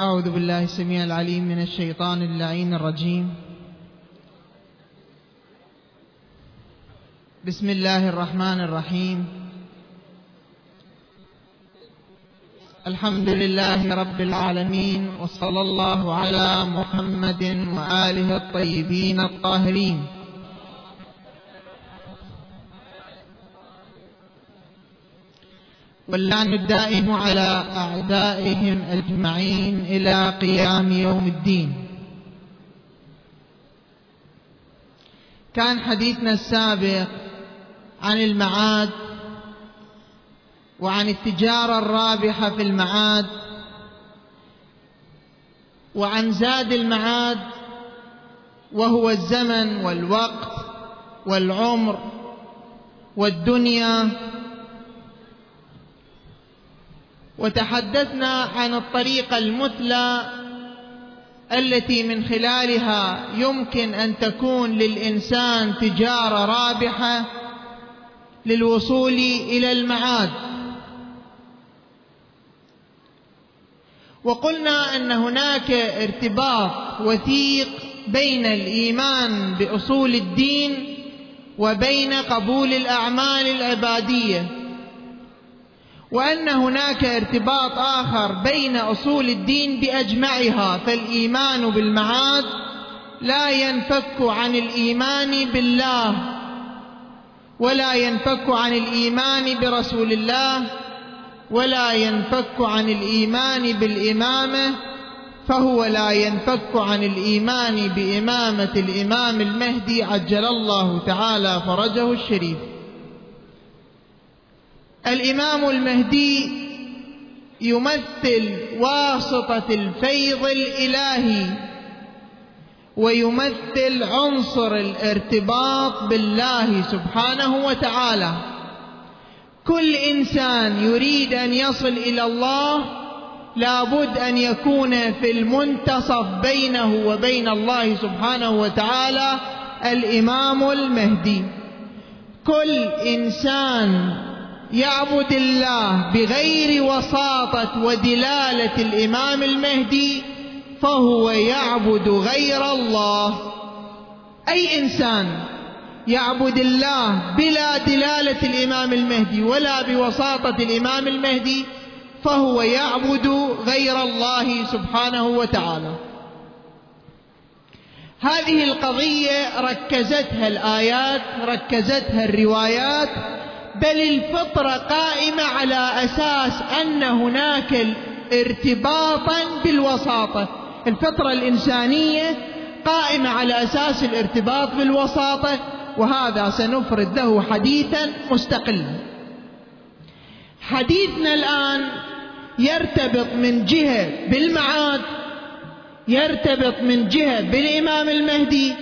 أعوذ بالله السميع العليم من الشيطان اللعين الرجيم. بسم الله الرحمن الرحيم. الحمد لله رب العالمين وصلى الله على محمد وآله الطيبين الطاهرين. واللعن الدائم على أعدائهم أجمعين إلى قيام يوم الدين. كان حديثنا السابق عن المعاد وعن التجارة الرابحة في المعاد وعن زاد المعاد وهو الزمن والوقت والعمر والدنيا وتحدثنا عن الطريقة المثلى التي من خلالها يمكن أن تكون للإنسان تجارة رابحة للوصول إلى المعاد. وقلنا أن هناك ارتباط وثيق بين الإيمان بأصول الدين وبين قبول الأعمال العبادية. وأن هناك ارتباط آخر بين أصول الدين بأجمعها فالإيمان بالمعاد لا ينفك عن الإيمان بالله ولا ينفك عن الإيمان برسول الله ولا ينفك عن الإيمان بالإمامة فهو لا ينفك عن الإيمان بإمامة الإمام المهدي عجل الله تعالى فرجه الشريف. الإمام المهدي يمثل واسطة الفيض الإلهي ويمثل عنصر الارتباط بالله سبحانه وتعالى. كل إنسان يريد أن يصل إلى الله لابد أن يكون في المنتصف بينه وبين الله سبحانه وتعالى الإمام المهدي. كل إنسان يعبد الله بغير وساطة ودلالة الإمام المهدي فهو يعبد غير الله. أي إنسان يعبد الله بلا دلالة الإمام المهدي ولا بوساطة الإمام المهدي فهو يعبد غير الله سبحانه وتعالى. هذه القضية ركزتها الآيات ركزتها الروايات بل الفطرة قائمة على أساس أن هناك ارتباطا بالوساطة. الفطرة الإنسانية قائمة على أساس الارتباط بالوساطة وهذا سنفرد له حديثا مستقلا. حديثنا الآن يرتبط من جهة بالمعاد يرتبط من جهة بالإمام المهدي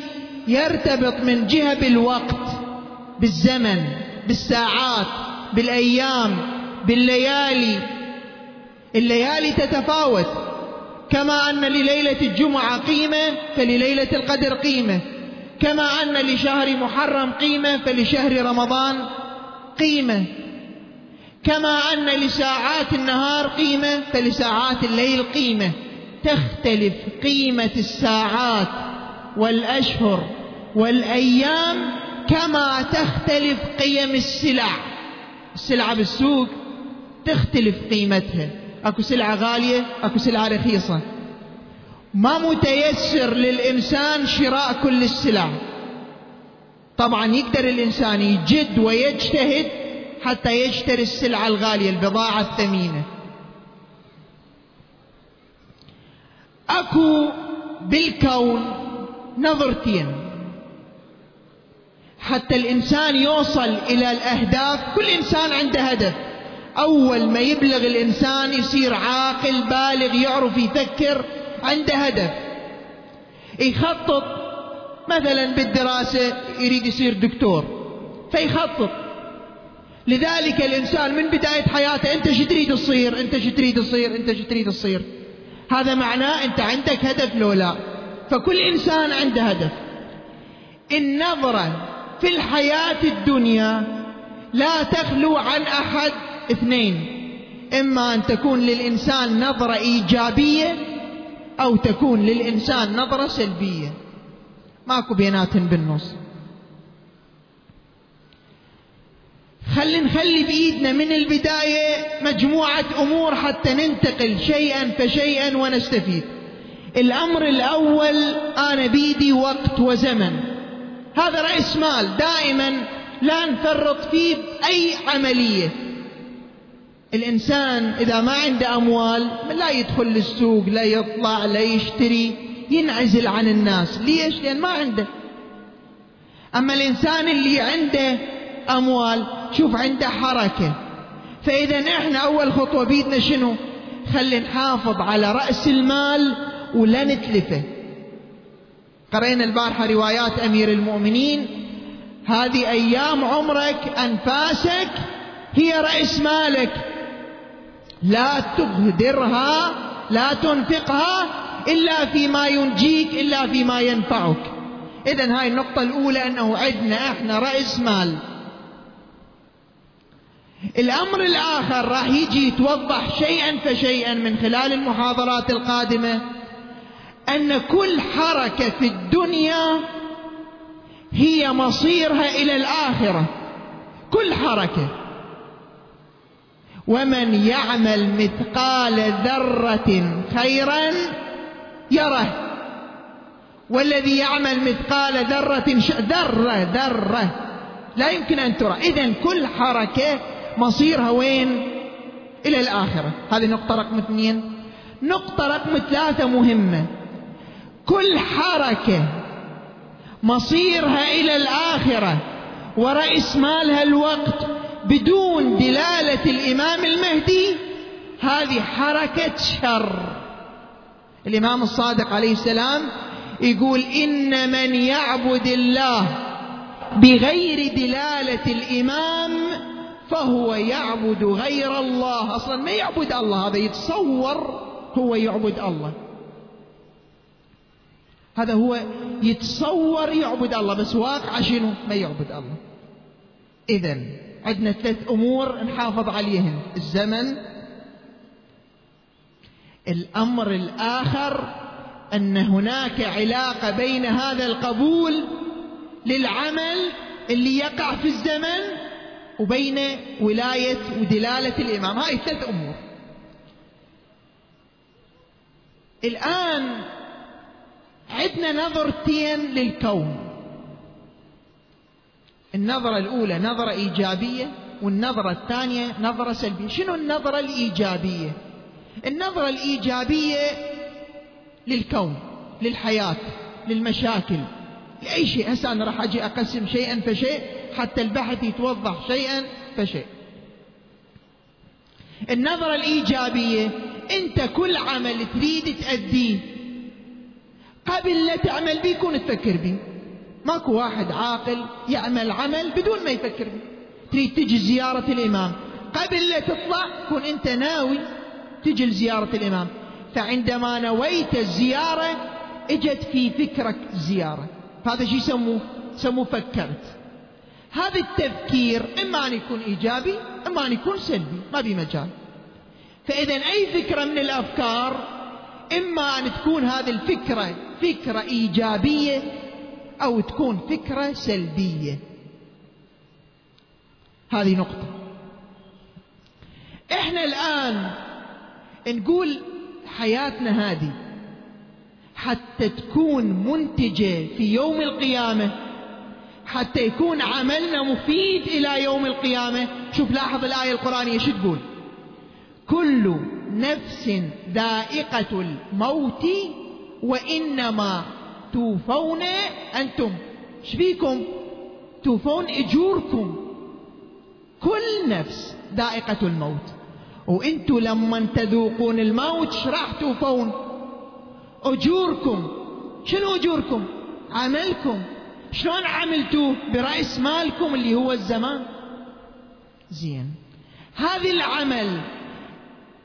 يرتبط من جهة بالوقت بالزمن. بالساعات بالأيام بالليالي. الليالي تتفاوت. كما أن لليلة الجمعة قيمة فلليلة القدر قيمة. كما أن لشهر محرم قيمة فلشهر رمضان قيمة. كما أن لساعات النهار قيمة فلساعات الليل قيمة. تختلف قيمة الساعات والأشهر والأيام كما تختلف قيم السلع. السلعة بالسوق تختلف قيمتها. أكو سلعة غالية أكو سلعة رخيصة. ما متيسر للإنسان شراء كل السلع. طبعا يقدر الإنسان يجد ويجتهد حتى يشتري السلعة الغالية البضاعة الثمينة. أكو بالكون نظرتين. حتى الإنسان يوصل إلى الأهداف. كل إنسان عنده هدف. أول ما يبلغ الإنسان يصير عاقل بالغ يعرف يفكر عنده هدف. يخطط. مثلا بالدراسة يريد يصير دكتور فيخطط. لذلك الإنسان من بداية حياته أنت شو تريد تصير؟ أنت شو تريد تصير؟ أنت شو تريد تصير؟ هذا معناه أنت عندك هدف لو لا. فكل إنسان عنده هدف. النظرة في الحياة الدنيا لا تخلو عن أحد. اثنين إما أن تكون للإنسان نظرة إيجابية أو تكون للإنسان نظرة سلبية. ماكو بيناتهم بالنص. خلي نخلي بإيدنا من البداية مجموعة أمور حتى ننتقل شيئا فشيئا ونستفيد. الأمر الأول أنا بيدي وقت وزمن. هذا رأس مال دائما لا نفرط فيه بأي عملية. الإنسان إذا ما عنده أموال لا يدخل للسوق لا يطلع لا يشتري ينعزل عن الناس. ليش؟ لأن ما عنده. أما الإنسان اللي عنده أموال شوف عنده حركة. فإذا إحنا أول خطوة بيدنا شنو؟ خلي نحافظ على رأس المال ولا نتلفه قرأنا البارحة روايات أمير المؤمنين. هذه أيام عمرك أنفاسك هي رأس مالك. لا تبهدرها لا تنفقها إلا فيما ينجيك إلا فيما ينفعك. إذا هاي النقطة الأولى أنه عندنا إحنا رأس مال. الأمر الآخر راح يجي يتوضح شيئا فشيئا من خلال المحاضرات القادمة. أن كل حركة في الدنيا هي مصيرها إلى الآخرة. كل حركة. ومن يعمل مثقال ذرة خيرا يره. والذي يعمل مثقال ذرة ش... ذرة ذرة. لا يمكن أن ترى. إذا كل حركة مصيرها وين؟ إلى الآخرة. هذه نقطة رقم اثنين. نقطة رقم ثلاثة مهمة. كل حركة مصيرها إلى الآخرة ورأس مالها الوقت بدون دلالة الإمام المهدي هذه حركة شر. الإمام الصادق عليه السلام يقول إن من يعبد الله بغير دلالة الإمام فهو يعبد غير الله. أصلا ما يعبد الله هذا يتصور هو يعبد الله. هذا هو يتصور يعبد الله بس واقع شنو؟ ما يعبد الله. إذا عندنا ثلاث أمور نحافظ عليهن. الزمن الأمر الآخر أن هناك علاقة بين هذا القبول للعمل اللي يقع في الزمن وبين ولاية ودلالة الإمام. هاي ثلاث أمور. الآن عندنا نظرتين للكون. النظرة الأولى نظرة إيجابية والنظرة الثانية نظرة سلبية. شنو النظرة الإيجابية؟ النظرة الإيجابية للكون للحياة للمشاكل لأي شيء. هسه أنا راح أجي أقسم شيئا فشيء حتى البحث يتوضح شيئا فشيء. النظرة الإيجابية أنت كل عمل تريد تأديه. قبل لا تعمل به كون تفكر به ماكو واحد عاقل يعمل عمل بدون ما يفكر به تريد تجي زيارة الإمام. قبل لا تطلع كون أنت ناوي تجي لزيارة الإمام. فعندما نويت الزيارة إجت في فكرك الزيارة هذا شيء يسموه؟ سموه فكرت. هذا التفكير إما أن يكون إيجابي إما أن يكون سلبي. ما في مجال. فإذا أي فكرة من الأفكار إما أن تكون هذه الفكرة فكرة إيجابية أو تكون فكرة سلبية. هذه نقطة. إحنا الآن نقول حياتنا هذه حتى تكون منتجة في يوم القيامة حتى يكون عملنا مفيد إلى يوم القيامة. شوف لاحظ الآية القرآنية شو تقول؟ كل نفس ذائقة الموت وإنما توفون أنتم. شبيكم توفون أجوركم. كل نفس ذائقة الموت. وإنتوا لما تذوقون الموت راح توفون؟ أجوركم. شنو أجوركم؟ عملكم. شلون عملتوا برأس مالكم اللي هو الزمان. زين. هذا العمل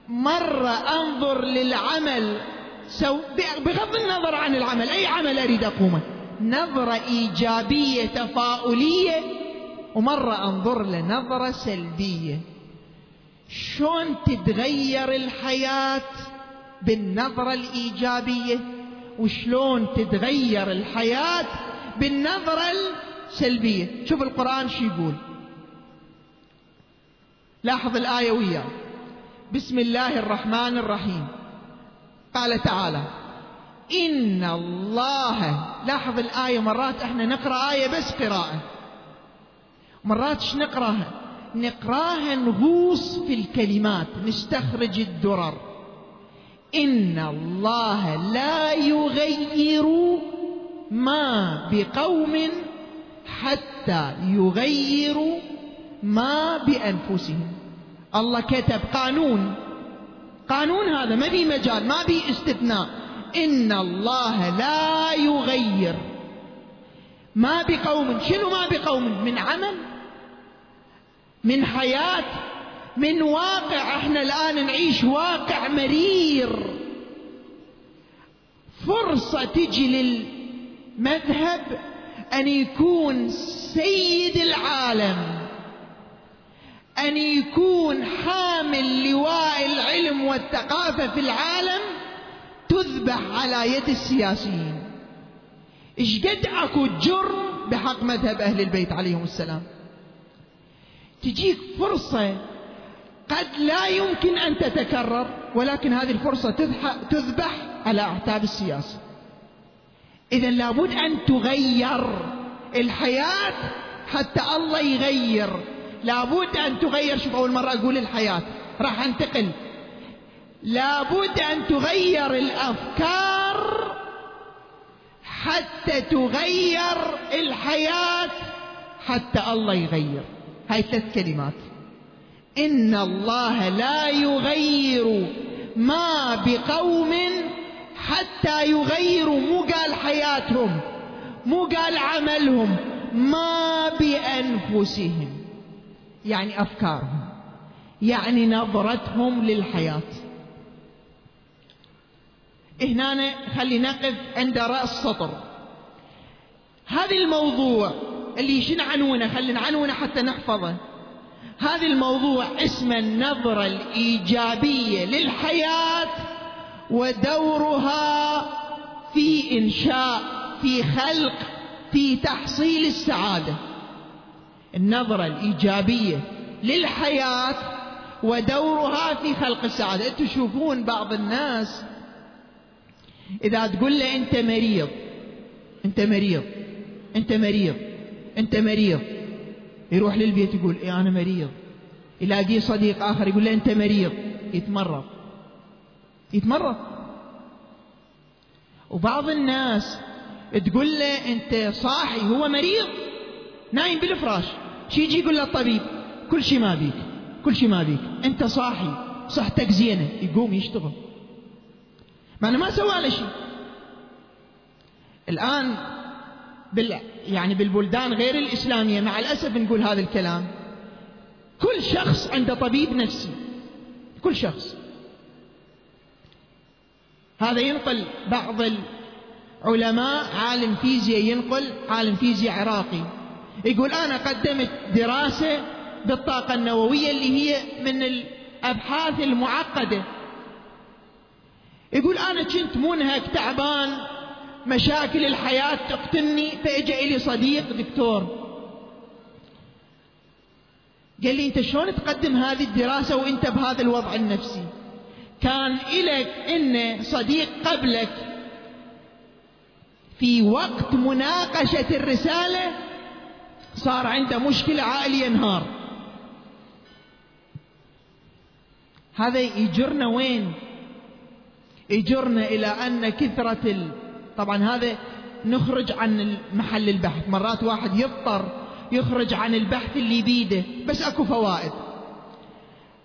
مرة أنظر للعمل. سو بغض النظر عن العمل أي عمل أريد أقومه؟ نظرة إيجابية تفاؤلية. ومرة أنظر لنظرة سلبية. شلون تتغير الحياة؟ بالنظرة الإيجابية. وشلون تتغير الحياة؟ بالنظرة السلبية. شوف القرآن شو يقول. لاحظ الآية وياه. بسم الله الرحمن الرحيم. قال تعالى إن الله لاحظ الآية مرات إحنا نقرأ آية بس قراءة. مرات إيش نقرأها؟ نقرأها نغوص في الكلمات نستخرج الدرر. إن الله لا يغير ما بقوم حتى يغيروا ما بأنفسهم. الله كتب قانون. قانون هذا ما في مجال ما في استثناء. إن الله لا يغير. ما بقوم شنو ما بقوم من عمل من حياة من واقع. إحنا الآن نعيش واقع مرير. فرصة تجي للمذهب أن يكون سيد العالم. أن يكون حامل لواء العلم والثقافة في العالم تذبح على يد السياسيين. إيش قد أكو جرم بحق مذهب أهل البيت عليهم السلام. تجيك فرصة قد لا يمكن أن تتكرر ولكن هذه الفرصة تذبح على أعتاب السياسة. اذا لابد أن تغير الحياة حتى الله يغير لابد أن تغير. شوف أول مرة أقول الحياة. راح أنتقل. لابد أن تغير الأفكار حتى تغير الحياة حتى الله يغير. هاي ثلاث كلمات. إن الله لا يغير ما بقوم حتى يغيروا مو قال حياتهم مو قال عملهم ما بأنفسهم. يعني أفكارهم يعني نظرتهم للحياة. هنا خلي نقف عند رأس سطر. هذا الموضوع اللي شنو عنونه خلي نعنونه حتى نحفظه. هذا الموضوع اسمه النظرة الإيجابية للحياة ودورها في إنشاء في خلق في تحصيل السعادة. النظرة الإيجابية للحياة ودورها في خلق السعادة. تشوفون بعض الناس إذا تقول له أنت مريض أنت مريض أنت مريض أنت مريض يروح للبيت يقول إيه أنا مريض. يلاقي صديق آخر يقول له أنت مريض. يتمرض. يتمرض. وبعض الناس تقول له أنت صاحي هو مريض. نايم بالفراش. شي يجي يقول للطبيب كل شيء ما بيك كل شيء ما بيك. أنت صاحي صحتك زينة. يقوم يشتغل. مع انه ما سوى له شيء الآن بال يعني بالبلدان غير الإسلامية مع الأسف نقول هذا الكلام كل شخص عنده طبيب نفسي. كل شخص. هذا ينقل بعض العلماء عالم فيزياء ينقل عالم فيزياء عراقي. يقول أنا قدمت دراسة بالطاقة النووية اللي هي من الأبحاث المعقدة. يقول أنا كنت منهك تعبان مشاكل الحياة تقتلني. فإجا إلي صديق دكتور. قال لي أنت شلون تقدم هذه الدراسة وأنت بهذا الوضع النفسي؟ كان إلك إن صديق قبلك في وقت مناقشة الرسالة صار عنده مشكلة عائلية ينهار. هذا يجرنا وين؟ يجرنا إلى أن كثرة ال... طبعا هذا نخرج عن محل البحث. مرات واحد يضطر يخرج عن البحث اللي بيده بس أكو فوائد.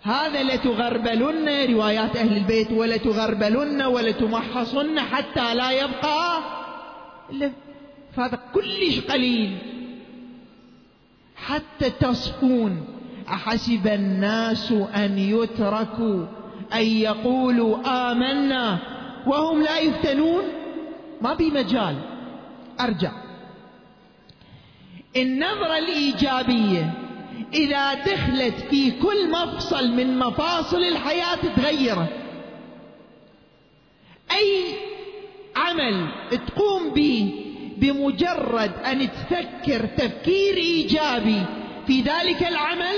هذا لتغربلن روايات أهل البيت ولتغربلن ولتمحصن حتى لا يبقى إلا فهذا كلش قليل. حتى تصفون. أحسب الناس أن يتركوا أن يقولوا آمنا وهم لا يفتنون؟ ما بي مجال. أرجع. النظرة الإيجابية إذا دخلت في كل مفصل من مفاصل الحياة تغيره أي عمل تقوم به بمجرد أن تفكر تفكير إيجابي في ذلك العمل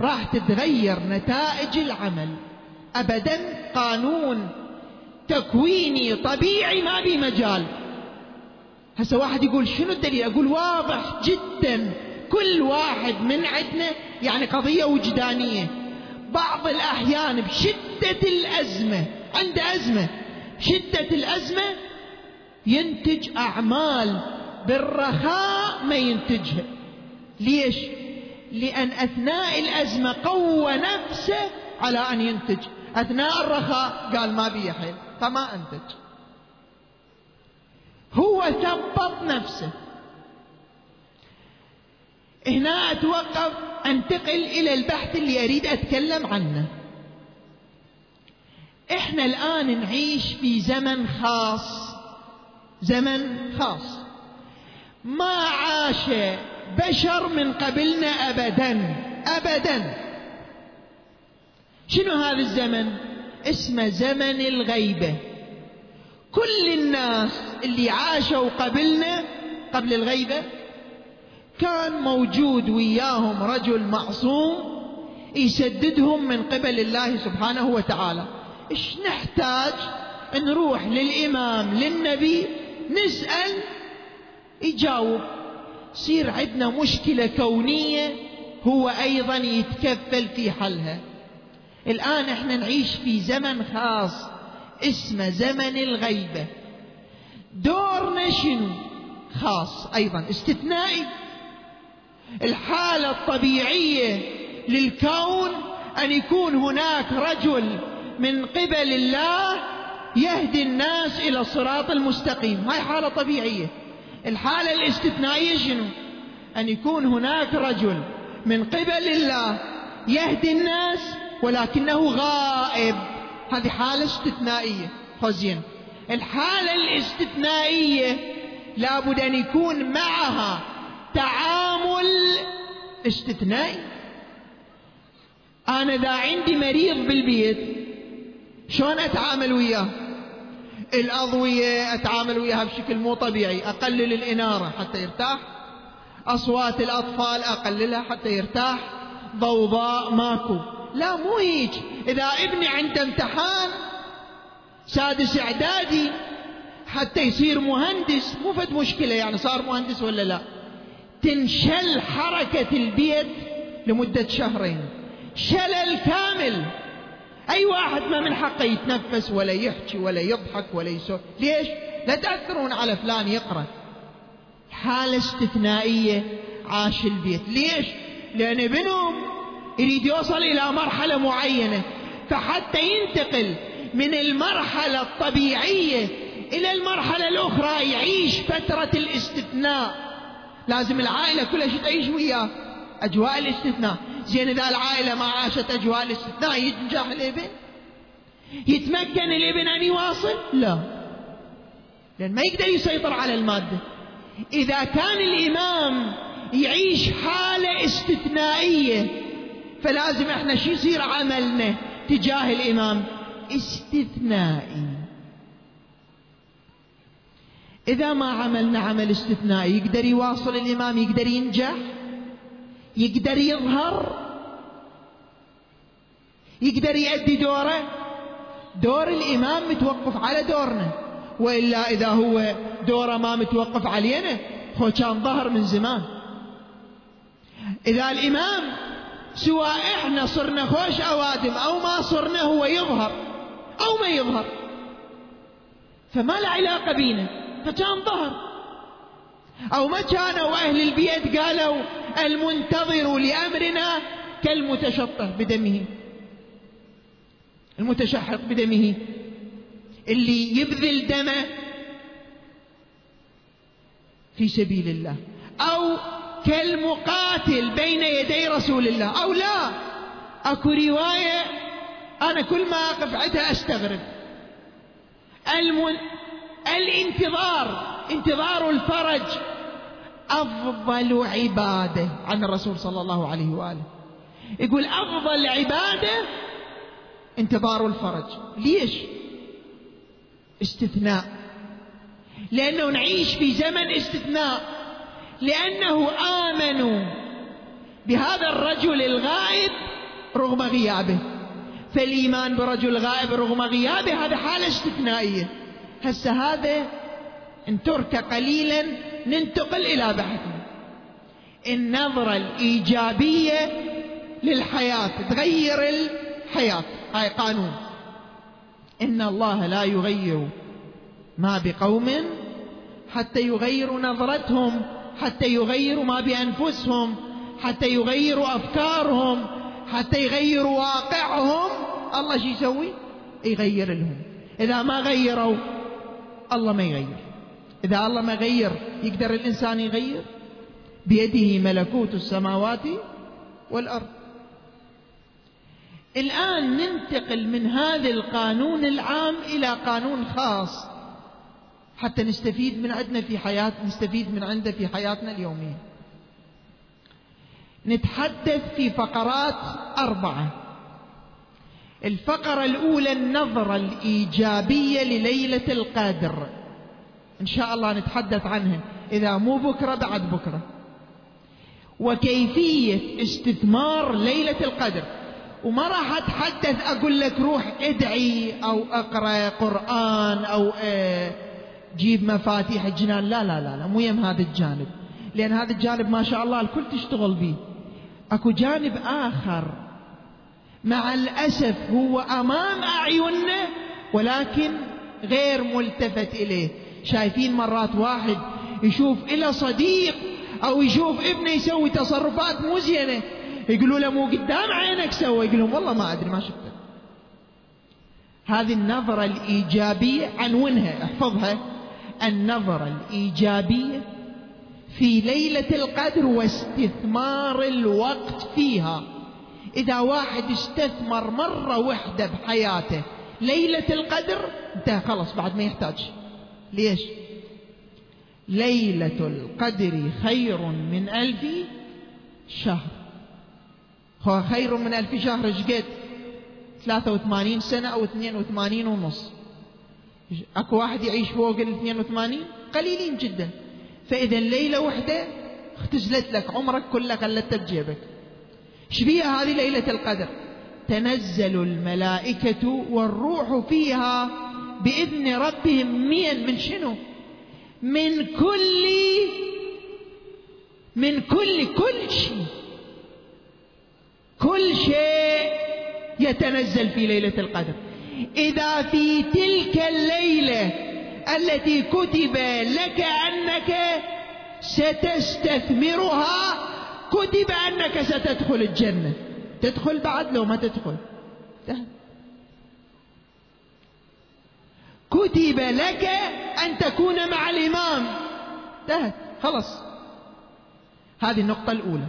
راح تتغير نتائج العمل. أبدا قانون تكويني طبيعي ما بي مجال. هسه واحد يقول شنو الدليل؟ أقول واضح جدا. كل واحد من عندنا يعني قضية وجدانية. بعض الأحيان بشدة الأزمة عنده أزمة شدة الأزمة ينتج أعمال بالرخاء ما ينتجها. ليش؟ لأن أثناء الأزمة قوى نفسه على أن ينتج. أثناء الرخاء قال ما بي حيل فما أنتج. هو ثبط نفسه. هنا أتوقف أنتقل إلى البحث اللي أريد أتكلم عنه. إحنا الآن نعيش في زمن خاص. زمن خاص. ما عاش بشر من قبلنا أبدا أبدا. شنو هذا الزمن؟ اسمه زمن الغيبة. كل الناس اللي عاشوا قبلنا قبل الغيبة كان موجود وياهم رجل معصوم يسددهم من قبل الله سبحانه وتعالى. إيش نحتاج؟ نروح للإمام للنبي نسأل يجاوب. يصير عندنا مشكلة كونية هو أيضا يتكفل في حلها. الآن إحنا نعيش في زمن خاص اسمه زمن الغيبة. دورنا شنو؟ خاص أيضا استثنائي. الحالة الطبيعية للكون أن يكون هناك رجل من قبل الله يهدي الناس إلى الصراط المستقيم. هاي حالة طبيعية. الحالة الاستثنائية شنو؟ أن يكون هناك رجل من قبل الله يهدي الناس ولكنه غائب. هذه حالة استثنائية. خزين الحالة الاستثنائية لابد أن يكون معها تعامل استثنائي. أنا إذا عندي مريض بالبيت شلون أتعامل وياه؟ الأضوية أتعامل وياها بشكل مو طبيعي. أقلل الإنارة حتى يرتاح. أصوات الأطفال أقللها حتى يرتاح. ضوضاء ماكو. لا مو هيك. إذا ابني عنده امتحان سادس إعدادي حتى يصير مهندس مو فد مشكلة يعني صار مهندس ولا لا. تنشل حركة البيت لمدة شهرين. شلل كامل. أي واحد ما من حقه يتنفس ولا يحكي ولا يضحك ولا يسوي. ليش؟ لا تأثرون على فلان يقرأ. حالة استثنائية عاش البيت. ليش؟ لأن ابنهم يريد يوصل إلى مرحلة معينة. فحتى ينتقل من المرحلة الطبيعية إلى المرحلة الأخرى يعيش فترة الاستثناء. لازم العائلة كلها تعيش وياه؟ أجواء الاستثناء. زين إذا العائلة ما عاشت أجواء الاستثناء ينجح الابن يتمكن الابن أن يواصل؟ لا. لأن ما يقدر يسيطر على المادة. إذا كان الإمام يعيش حالة استثنائية فلازم إحنا شو يصير عملنا تجاه الإمام؟ استثنائي. إذا ما عملنا عمل استثنائي يقدر يواصل الإمام يقدر ينجح؟ يقدر يظهر يقدر يؤدي دوره. دور الإمام متوقف على دورنا وإلا إذا هو دوره ما متوقف علينا هو كان ظهر من زمان. إذا الإمام سواء إحنا صرنا خوش أوادم أو ما صرنا هو يظهر أو ما يظهر. فما له علاقة بينا فكان ظهر. أو ما كانوا أهل البيت قالوا المنتظر لأمرنا كالمتشطه بدمه. المتشحط بدمه. اللي يبذل دمه في سبيل الله. أو كالمقاتل بين يدي رسول الله. أو لا أكو رواية أنا كل ما أقف عندها أستغرب. المن... الانتظار انتظار الفرج. أفضل عبادة عن الرسول صلى الله عليه وآله. يقول أفضل عبادة انتظار الفرج. ليش؟ استثناء. لأنه نعيش في زمن استثناء. لأنه آمنوا بهذا الرجل الغائب رغم غيابه. فالإيمان برجل غائب رغم غيابه هذا حالة استثنائية. هسه هذا إن ترك قليلا ننتقل إلى بحث النظرة الإيجابية للحياة تغير الحياة. هاي قانون. إن الله لا يغير ما بقوم حتى يغيروا نظرتهم حتى يغيروا ما بأنفسهم حتى يغيروا أفكارهم حتى يغيروا واقعهم. الله شو يسوي؟ يغير لهم. إذا ما غيروا الله ما يغير. إذا الله ما غير يقدر الإنسان يغير؟ بيده ملكوت السماوات والأرض. الآن ننتقل من هذا القانون العام إلى قانون خاص حتى نستفيد من عندنا في حياة نستفيد من عنده في حياتنا اليومية. نتحدث في فقرات أربعة. الفقرة الأولى النظرة الإيجابية لليلة القدر. إن شاء الله نتحدث عنها إذا مو بكرة بعد بكرة. وكيفية استثمار ليلة القدر. وما راح أتحدث أقول لك روح ادعي أو أقرأ قرآن أو آه، جيب مفاتيح الجنان. لا لا لا لا مو يم هذا الجانب. لأن هذا الجانب ما شاء الله الكل تشتغل به أكو جانب آخر. مع الأسف هو أمام أعيننا ولكن غير ملتفت إليه. شايفين مرات واحد يشوف إلى صديق أو يشوف ابنه يسوي تصرفات مو زينة. يقولوا له مو قدام عينك سوى. يقول لهم والله ما أدري ما شفته. هذه النظرة الإيجابية عنونها احفظها. النظرة الإيجابية في ليلة القدر واستثمار الوقت فيها. إذا واحد استثمر مرة واحدة بحياته ليلة القدر انتهى خلص بعد ما يحتاج. ليش؟ ليلة القدر خير من ألف شهر. هو خير من ألف شهر شقد 83 سنة أو 82 ونص. أكو واحد يعيش فوق ال 82 قليلين جدا. فإذا ليلة واحدة اختزلت لك عمرك كله خلته بجيبك. شبيها هذه ليلة القدر؟ تنزل الملائكة والروح فيها بإذن ربهم مين من شنو؟ من كل من كل كل شيء. كل شيء يتنزل في ليلة القدر. إذا في تلك الليلة التي كتب لك أنك ستستثمرها كتب أنك ستدخل الجنة. تدخل بعد لو ما تدخل. كتب لك أن تكون مع الإمام. انتهت. خلص هذه النقطة الأولى.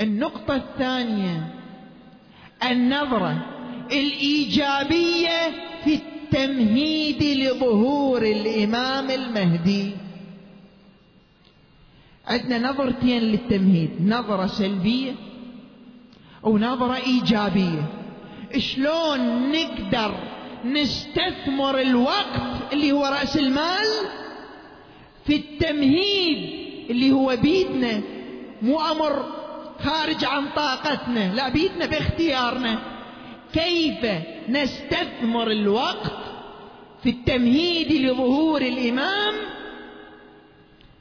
النقطة الثانية. النظرة الإيجابية في التمهيد لظهور الإمام المهدي. عندنا نظرتين للتمهيد. نظرة سلبية ونظرة إيجابية. شلون نقدر نستثمر الوقت اللي هو رأس المال في التمهيد اللي هو بيدنا مو أمر خارج عن طاقتنا لا بيدنا باختيارنا. كيف نستثمر الوقت في التمهيد لظهور الإمام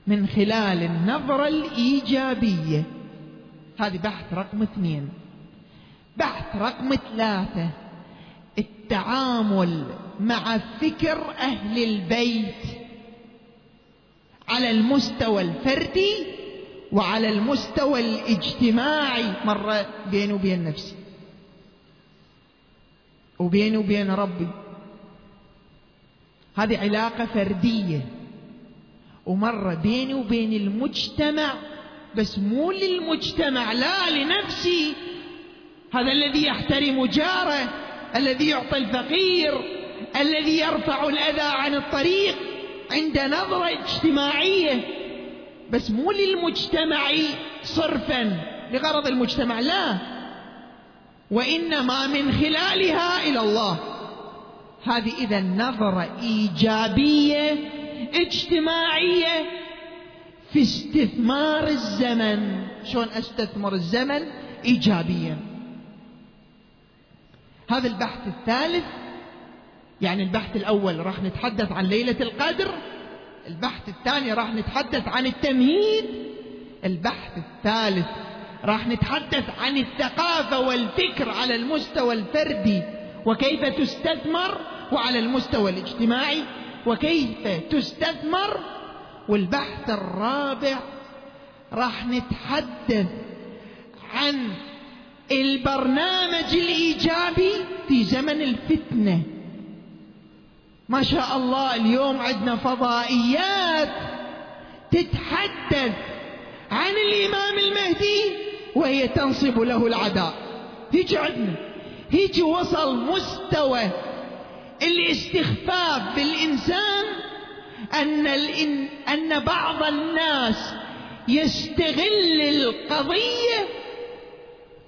من خلال النظرة الإيجابية؟ هذه بحث رقم اثنين. بحث رقم ثلاثة. التعامل مع فكر أهل البيت على المستوى الفردي وعلى المستوى الاجتماعي مرة بيني وبين نفسي. وبيني وبين ربي. هذه علاقة فردية. ومرة بيني وبين المجتمع بس مو للمجتمع لا لنفسي. هذا الذي يحترم جاره. الذي يعطي الفقير الذي يرفع الأذى عن الطريق عند نظرة اجتماعية. بس مو للمجتمع صرفا لغرض المجتمع لا. وإنما من خلالها إلى الله. هذه إذا نظرة إيجابية اجتماعية في استثمار الزمن. شلون أستثمر الزمن؟ إيجابيا. هذا البحث الثالث يعني البحث الأول راح نتحدث عن ليلة القدر البحث الثاني راح نتحدث عن التمهيد البحث الثالث راح نتحدث عن الثقافة والفكر على المستوى الفردي وكيف تستثمر وعلى المستوى الاجتماعي وكيف تستثمر والبحث الرابع راح نتحدث عن البرنامج الإيجابي في زمن الفتنة. ما شاء الله اليوم عندنا فضائيات تتحدث عن الإمام المهدي وهي تنصب له العداء. هيك عندنا هيك وصل مستوى الاستخفاف بالإنسان أن الإن أن بعض الناس يستغل القضية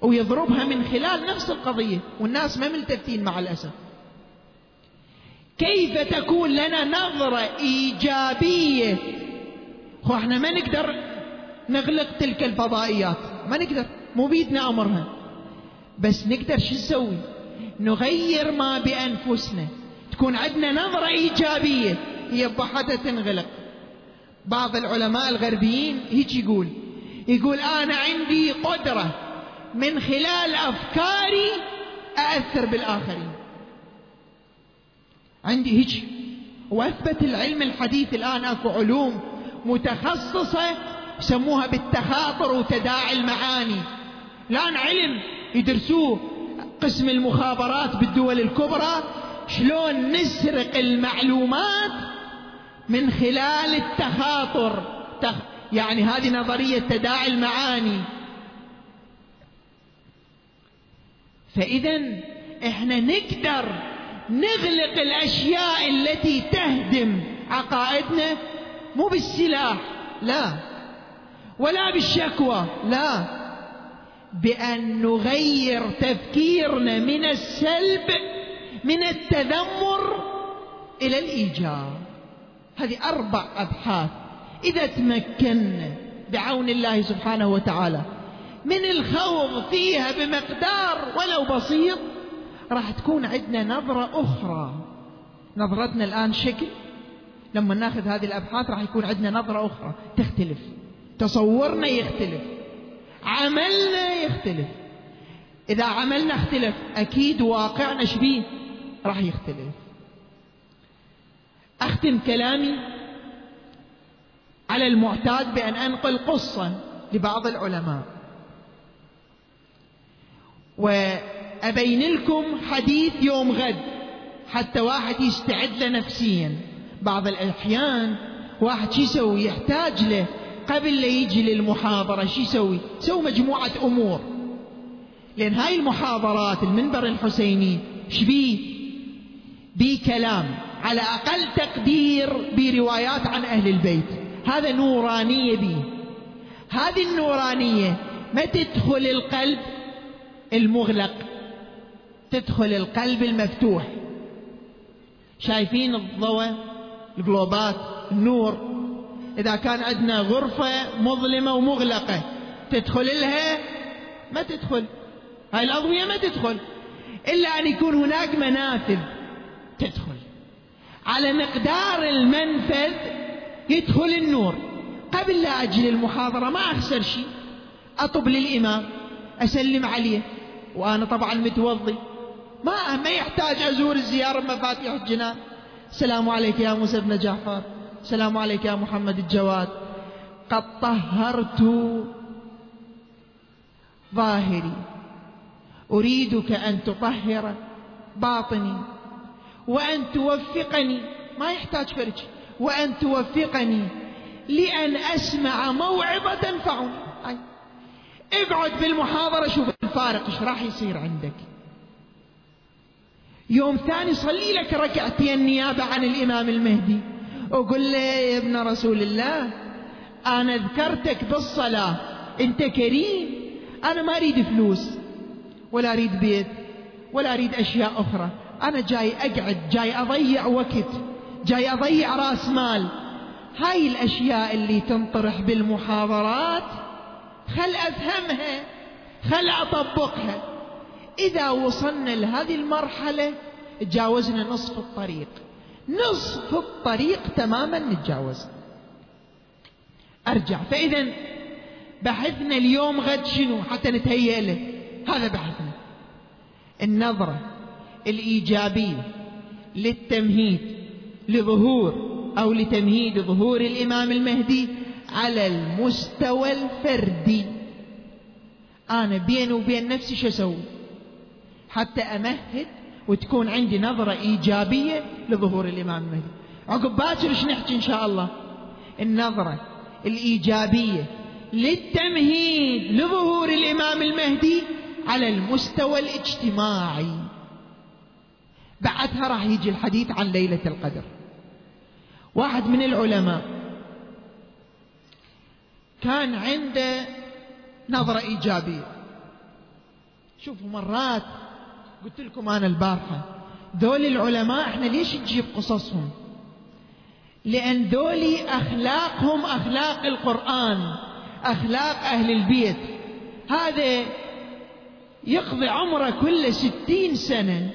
ويضربها من خلال نفس القضية والناس ما ملتفتين مع الأسف. كيف تكون لنا نظرة إيجابية؟ هو إحنا ما نقدر نغلق تلك الفضائيات. ما نقدر مو بيدنا أمرها. بس نقدر شو نسوي؟ نغير ما بأنفسنا. تكون عندنا نظرة إيجابية. هي بحثة تنغلق. بعض العلماء الغربيين هيك يقول. يقول أنا عندي قدرة. من خلال أفكاري أأثر بالآخرين. عندي هيك وأثبت العلم الحديث الآن أكو علوم متخصصة يسموها بالتخاطر وتداعي المعاني. الآن علم يدرسوه قسم المخابرات بالدول الكبرى شلون نسرق المعلومات من خلال التخاطر. يعني هذه نظرية تداعي المعاني. فإذا إحنا نقدر نغلق الأشياء التي تهدم عقائدنا مو بالسلاح لا. ولا بالشكوى لا. بأن نغير تفكيرنا من السلب من التذمر إلى الايجاب هذه أربع أبحاث إذا تمكنا بعون الله سبحانه وتعالى. من الخوض فيها بمقدار ولو بسيط راح تكون عندنا نظرة أخرى. نظرتنا الآن شكل. لما ناخذ هذه الأبحاث راح يكون عندنا نظرة أخرى. تختلف. تصورنا يختلف. عملنا يختلف. إذا عملنا اختلف أكيد واقعنا شبيه راح يختلف. أختم كلامي على المعتاد بأن أنقل قصة لبعض العلماء. و أبين لكم حديث يوم غد حتى واحد يستعد له نفسيا. بعض الأحيان واحد شو يسوي؟ يحتاج له قبل لا يجي للمحاضرة. شو يسوي؟ يسوي مجموعة أمور. لأن هاي المحاضرات المنبر الحسيني شبيه بي كلام. على أقل تقدير بروايات عن أهل البيت. هذا نورانية بي هذه النورانية ما تدخل القلب المغلق تدخل القلب المفتوح. شايفين الضوء الجلوبات النور؟ إذا كان عندنا غرفة مظلمة ومغلقة تدخل لها؟ ما تدخل. هاي الأضوية ما تدخل. إلا أن يكون هناك منافذ تدخل. على مقدار المنفذ يدخل النور. قبل لا أجي للمحاضرة ما أخسر شيء. أطب للإمام أسلم عليه. وأنا طبعا متوضي. ما ما يحتاج أزور الزيارة مفاتيح الجنان. السلام عليك يا موسى بن جعفر. السلام عليك يا محمد الجواد. قد طهرت ظاهري. أريدك أن تطهر باطني. وأن توفقني. ما يحتاج فرج. وأن توفقني لأن أسمع موعظة تنفعني اقعد بالمحاضرة شوف الفارق إيش راح يصير عندك. يوم ثاني صلي لك ركعتين نيابة عن الإمام المهدي. وقل له يا ابن رسول الله أنا ذكرتك بالصلاة. أنت كريم. أنا ما أريد فلوس ولا أريد بيت ولا أريد أشياء أخرى. أنا جاي أقعد جاي أضيع وقت جاي أضيع رأس مال. هاي الأشياء اللي تنطرح بالمحاضرات خل أفهمها خل أطبقها. إذا وصلنا لهذه المرحلة تجاوزنا نصف الطريق. نصف الطريق تماما نتجاوز. أرجع. فإذا بحثنا اليوم غد شنو؟ حتى نتهيأ له. هذا بحثنا. النظرة الإيجابية للتمهيد لظهور أو لتمهيد ظهور الإمام المهدي على المستوى الفردي. أنا بيني وبين نفسي شو أسوي؟ حتى أمهد وتكون عندي نظرة إيجابية لظهور الإمام المهدي عقب باكر إيش نحكي إن شاء الله؟ النظرة الإيجابية للتمهيد لظهور الإمام المهدي على المستوى الاجتماعي. بعدها راح يجي الحديث عن ليلة القدر. واحد من العلماء كان عنده نظرة إيجابية شوفوا مرات قلت لكم أنا البارحة ذول العلماء إحنا ليش نجيب قصصهم؟ لأن ذولي أخلاقهم أخلاق القرآن أخلاق أهل البيت. هذا يقضي عمره كله ستين سنة.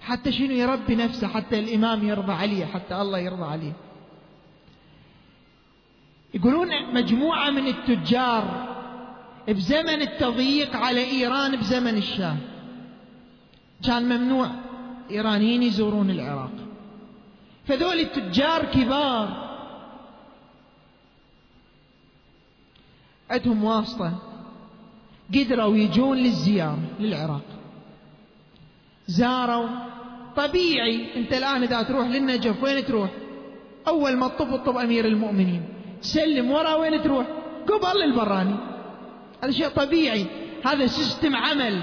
حتى شنو يربي نفسه؟ حتى الإمام يرضى عليه حتى الله يرضى عليه. يقولون مجموعة من التجار بزمن التضييق على إيران بزمن الشاه كان ممنوع إيرانيين يزورون العراق. فذول التجار كبار. عندهم واسطة. قدروا يجون للزيارة للعراق. زاروا. طبيعي انت الآن إذا تروح للنجف وين تروح؟ أول ما تطب تطب أمير المؤمنين. تسلم ورا وين تروح؟ قبل للبراني. هذا شيء طبيعي. هذا سيستم عمل.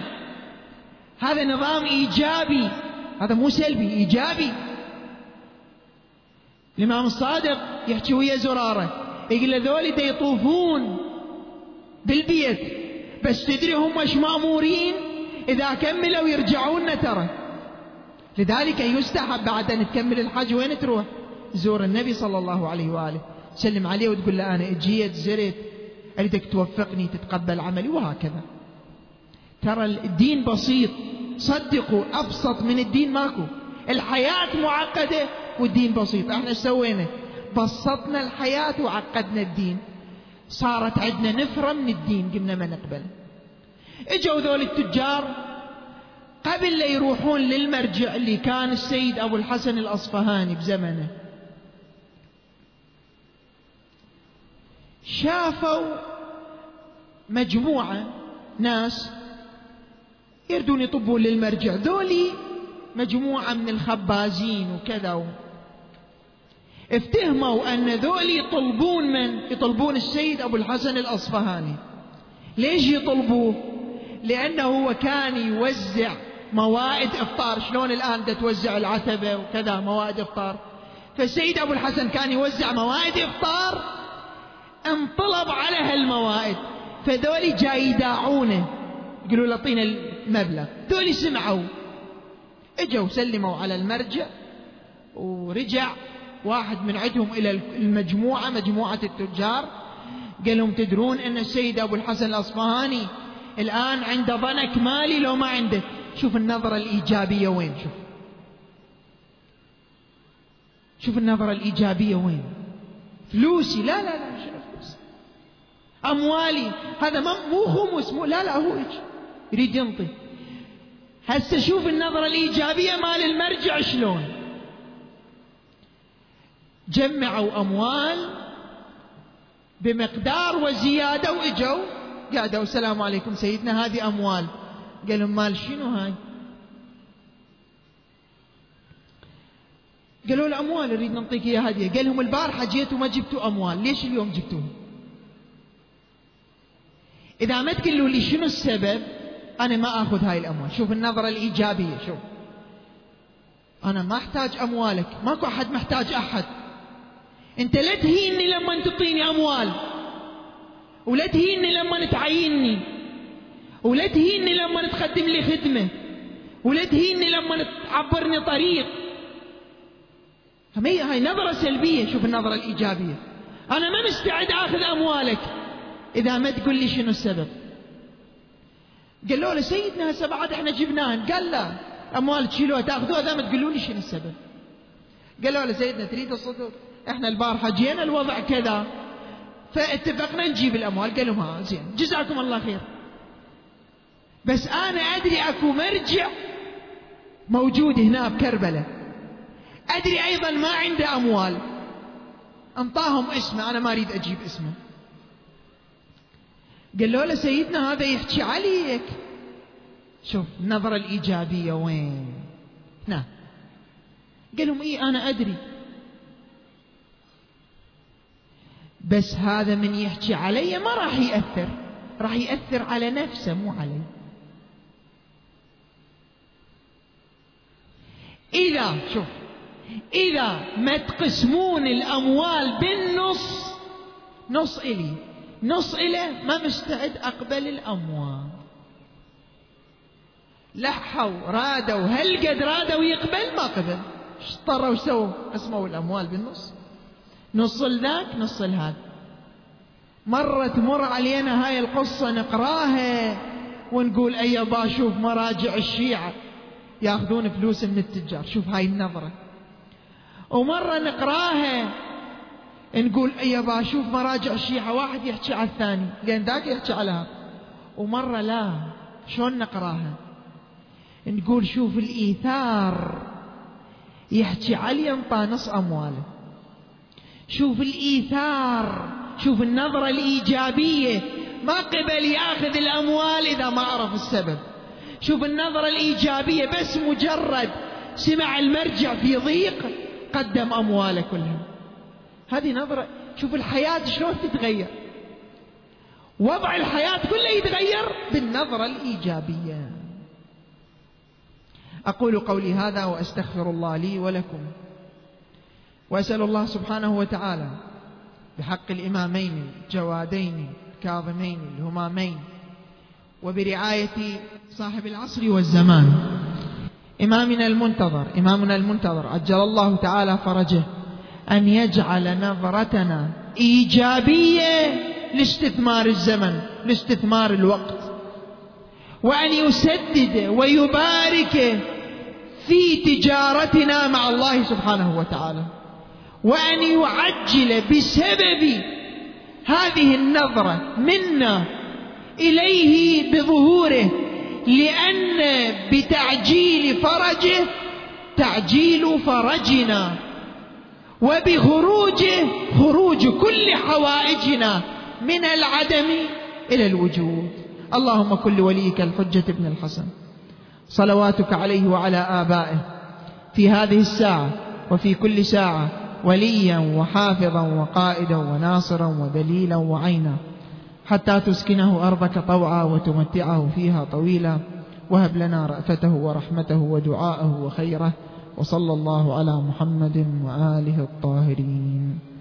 هذا نظام إيجابي. هذا مو سلبي إيجابي. الإمام الصادق يحكي ويا زرارة. يقول له ذولي يطوفون بالبيت. بس تدري هم إيش مأمورين؟ إذا كملوا يرجعون ترى لذلك يستحب بعد أن تكمل الحج وين تروح؟ زور النبي صلى الله عليه وآله. تسلم عليه وتقول له أنا اجيت زرت اريدك توفقني تتقبل عملي وهكذا. ترى الدين بسيط. صدقوا أبسط من الدين ماكو. الحياة معقدة والدين بسيط. إحنا إيش سوينا؟ بسطنا الحياة وعقدنا الدين. صارت عندنا نفرة من الدين قلنا ما نقبل. إجوا ذول التجار قبل لا يروحون للمرجع اللي كان السيد أبو الحسن الأصفهاني بزمنه. شافوا مجموعة ناس يردون يطبون للمرجع. ذولي مجموعة من الخبازين وكذا. افتهموا أن ذولي يطلبون من؟ يطلبون السيد أبو الحسن الأصفهاني. ليش يطلبوه؟ لأنه هو كان يوزع موائد إفطار. شلون الآن توزع العتبة وكذا موائد إفطار؟ فالسيد أبو الحسن كان يوزع موائد إفطار انطلب على هالموائد فذولي جاي يداعونه. يقولوا له أعطينا المبلغ. ذولي سمعوا. إجوا سلموا على المرجع. ورجع. واحد من عندهم إلى المجموعة مجموعة التجار. قال لهم تدرون أن السيد أبو الحسن الأصفهاني الآن عنده ضنك مالي لو ما عنده. شوف النظرة الإيجابية وين شوف. شوف النظرة الإيجابية وين. فلوسي. لا لا لا فلوس أموالي. هذا مو خمس مو لا لا هو يريد ينطي. هسه شوف النظرة الإيجابية مال المرجع شلون. جمعوا أموال بمقدار وزيادة وإجوا. قعدوا السلام عليكم سيدنا هذه أموال. قال لهم مال شنو هاي؟ قالوا الأموال نريد نعطيك إياها هدية. قال لهم البارحة جيتوا ما جبتوا أموال. ليش اليوم جبتوها إذا ما تقولوا لي شنو السبب أنا ما أخذ هاي الأموال. شوف النظرة الإيجابية شوف. أنا ما أحتاج أموالك. ماكو أحد محتاج أحد. أنت لا تهيني لما تعطيني أموال. ولا تهيني لما تعيني ولا تهيني لما تقدم لي خدمة. ولا تهيني لما تعبرني طريق. هاي نظرة سلبية شوف النظرة الإيجابية. أنا ما مستعد آخذ أموالك. إذا ما تقول لي شنو السبب. قالوا له سيدنا هسه بعد إحنا جبناهن قال لا. أموال تشيلوها تأخذوها إذا ما تقولوا لي شنو السبب. قالوا له سيدنا تريد الصدق؟ إحنا البارحة جينا الوضع كذا. فاتفقنا نجيب الأموال. قالوا ها زين. جزاكم الله خير. بس أنا أدري أكو مرجع موجود هنا بكربلة. أدري أيضا ما عنده أموال. أنطاهم اسمه أنا ما أريد أجيب اسمه. قالوا له سيدنا هذا يحكي عليك. شوف النظرة الإيجابية وين؟ نعم قال لهم إيه أنا أدري. بس هذا من يحكي علي ما راح يأثر. راح يأثر على نفسه مو علي. إذا شوف إذا ما تقسمون الأموال بالنص نص إلي. نص إليه ما مستعد أقبل الأموال. لحوا رادوا هل قد رادوا يقبل؟ ما قبل. إيش اضطروا وش سووا قسموا الأموال بالنص. نص لذاك نص لهذا مرة تمر علينا هاي القصة نقراها ونقول أي شوف مراجع الشيعة ياخذون فلوس من التجار. شوف هاي النظرة. ومرة نقراها نقول يابا شوف مراجع الشيعة واحد يحكي على الثاني. لأن ذاك يحكي على هذا ومرة لا شلون نقراها؟ نقول شوف الإيثار يحكي علي انطى نص أمواله. شوف الإيثار شوف النظرة الإيجابية. ما قبل ياخذ الأموال إذا ما عرف السبب. شوف النظرة الإيجابية بس مجرد سمع المرجع في ضيق قدم أمواله كلها هذه نظرة شوف الحياة شلون تتغير. وضع الحياة كله يتغير بالنظرة الإيجابية. أقول قولي هذا وأستغفر الله لي ولكم. وأسأل الله سبحانه وتعالى بحق الإمامين الجوادين الكاظمين الهمامين وبرعاية صاحب العصر والزمان. إمامنا المنتظر إمامنا المنتظر عجل الله تعالى فرجه. أن يجعل نظرتنا إيجابية لاستثمار الزمن لاستثمار الوقت. وأن يسدد ويبارك في تجارتنا مع الله سبحانه وتعالى. وأن يعجل بسبب هذه النظرة منا إليه بظهوره لأن بتعجيل فرجه تعجيل فرجنا. وبخروجه خروج كل حوائجنا من العدم إلى الوجود. اللهم كل وليك الحجة ابن الحسن. صلواتك عليه وعلى آبائه. في هذه الساعة وفي كل ساعة وليا وحافظا وقائدا وناصرا ودليلا وعينا. حتى تسكنه أرضك طوعا وتمتعه فيها طويلا. وهب لنا رأفته ورحمته ودعاءه وخيره. وصلى الله على محمد وآله الطاهرين.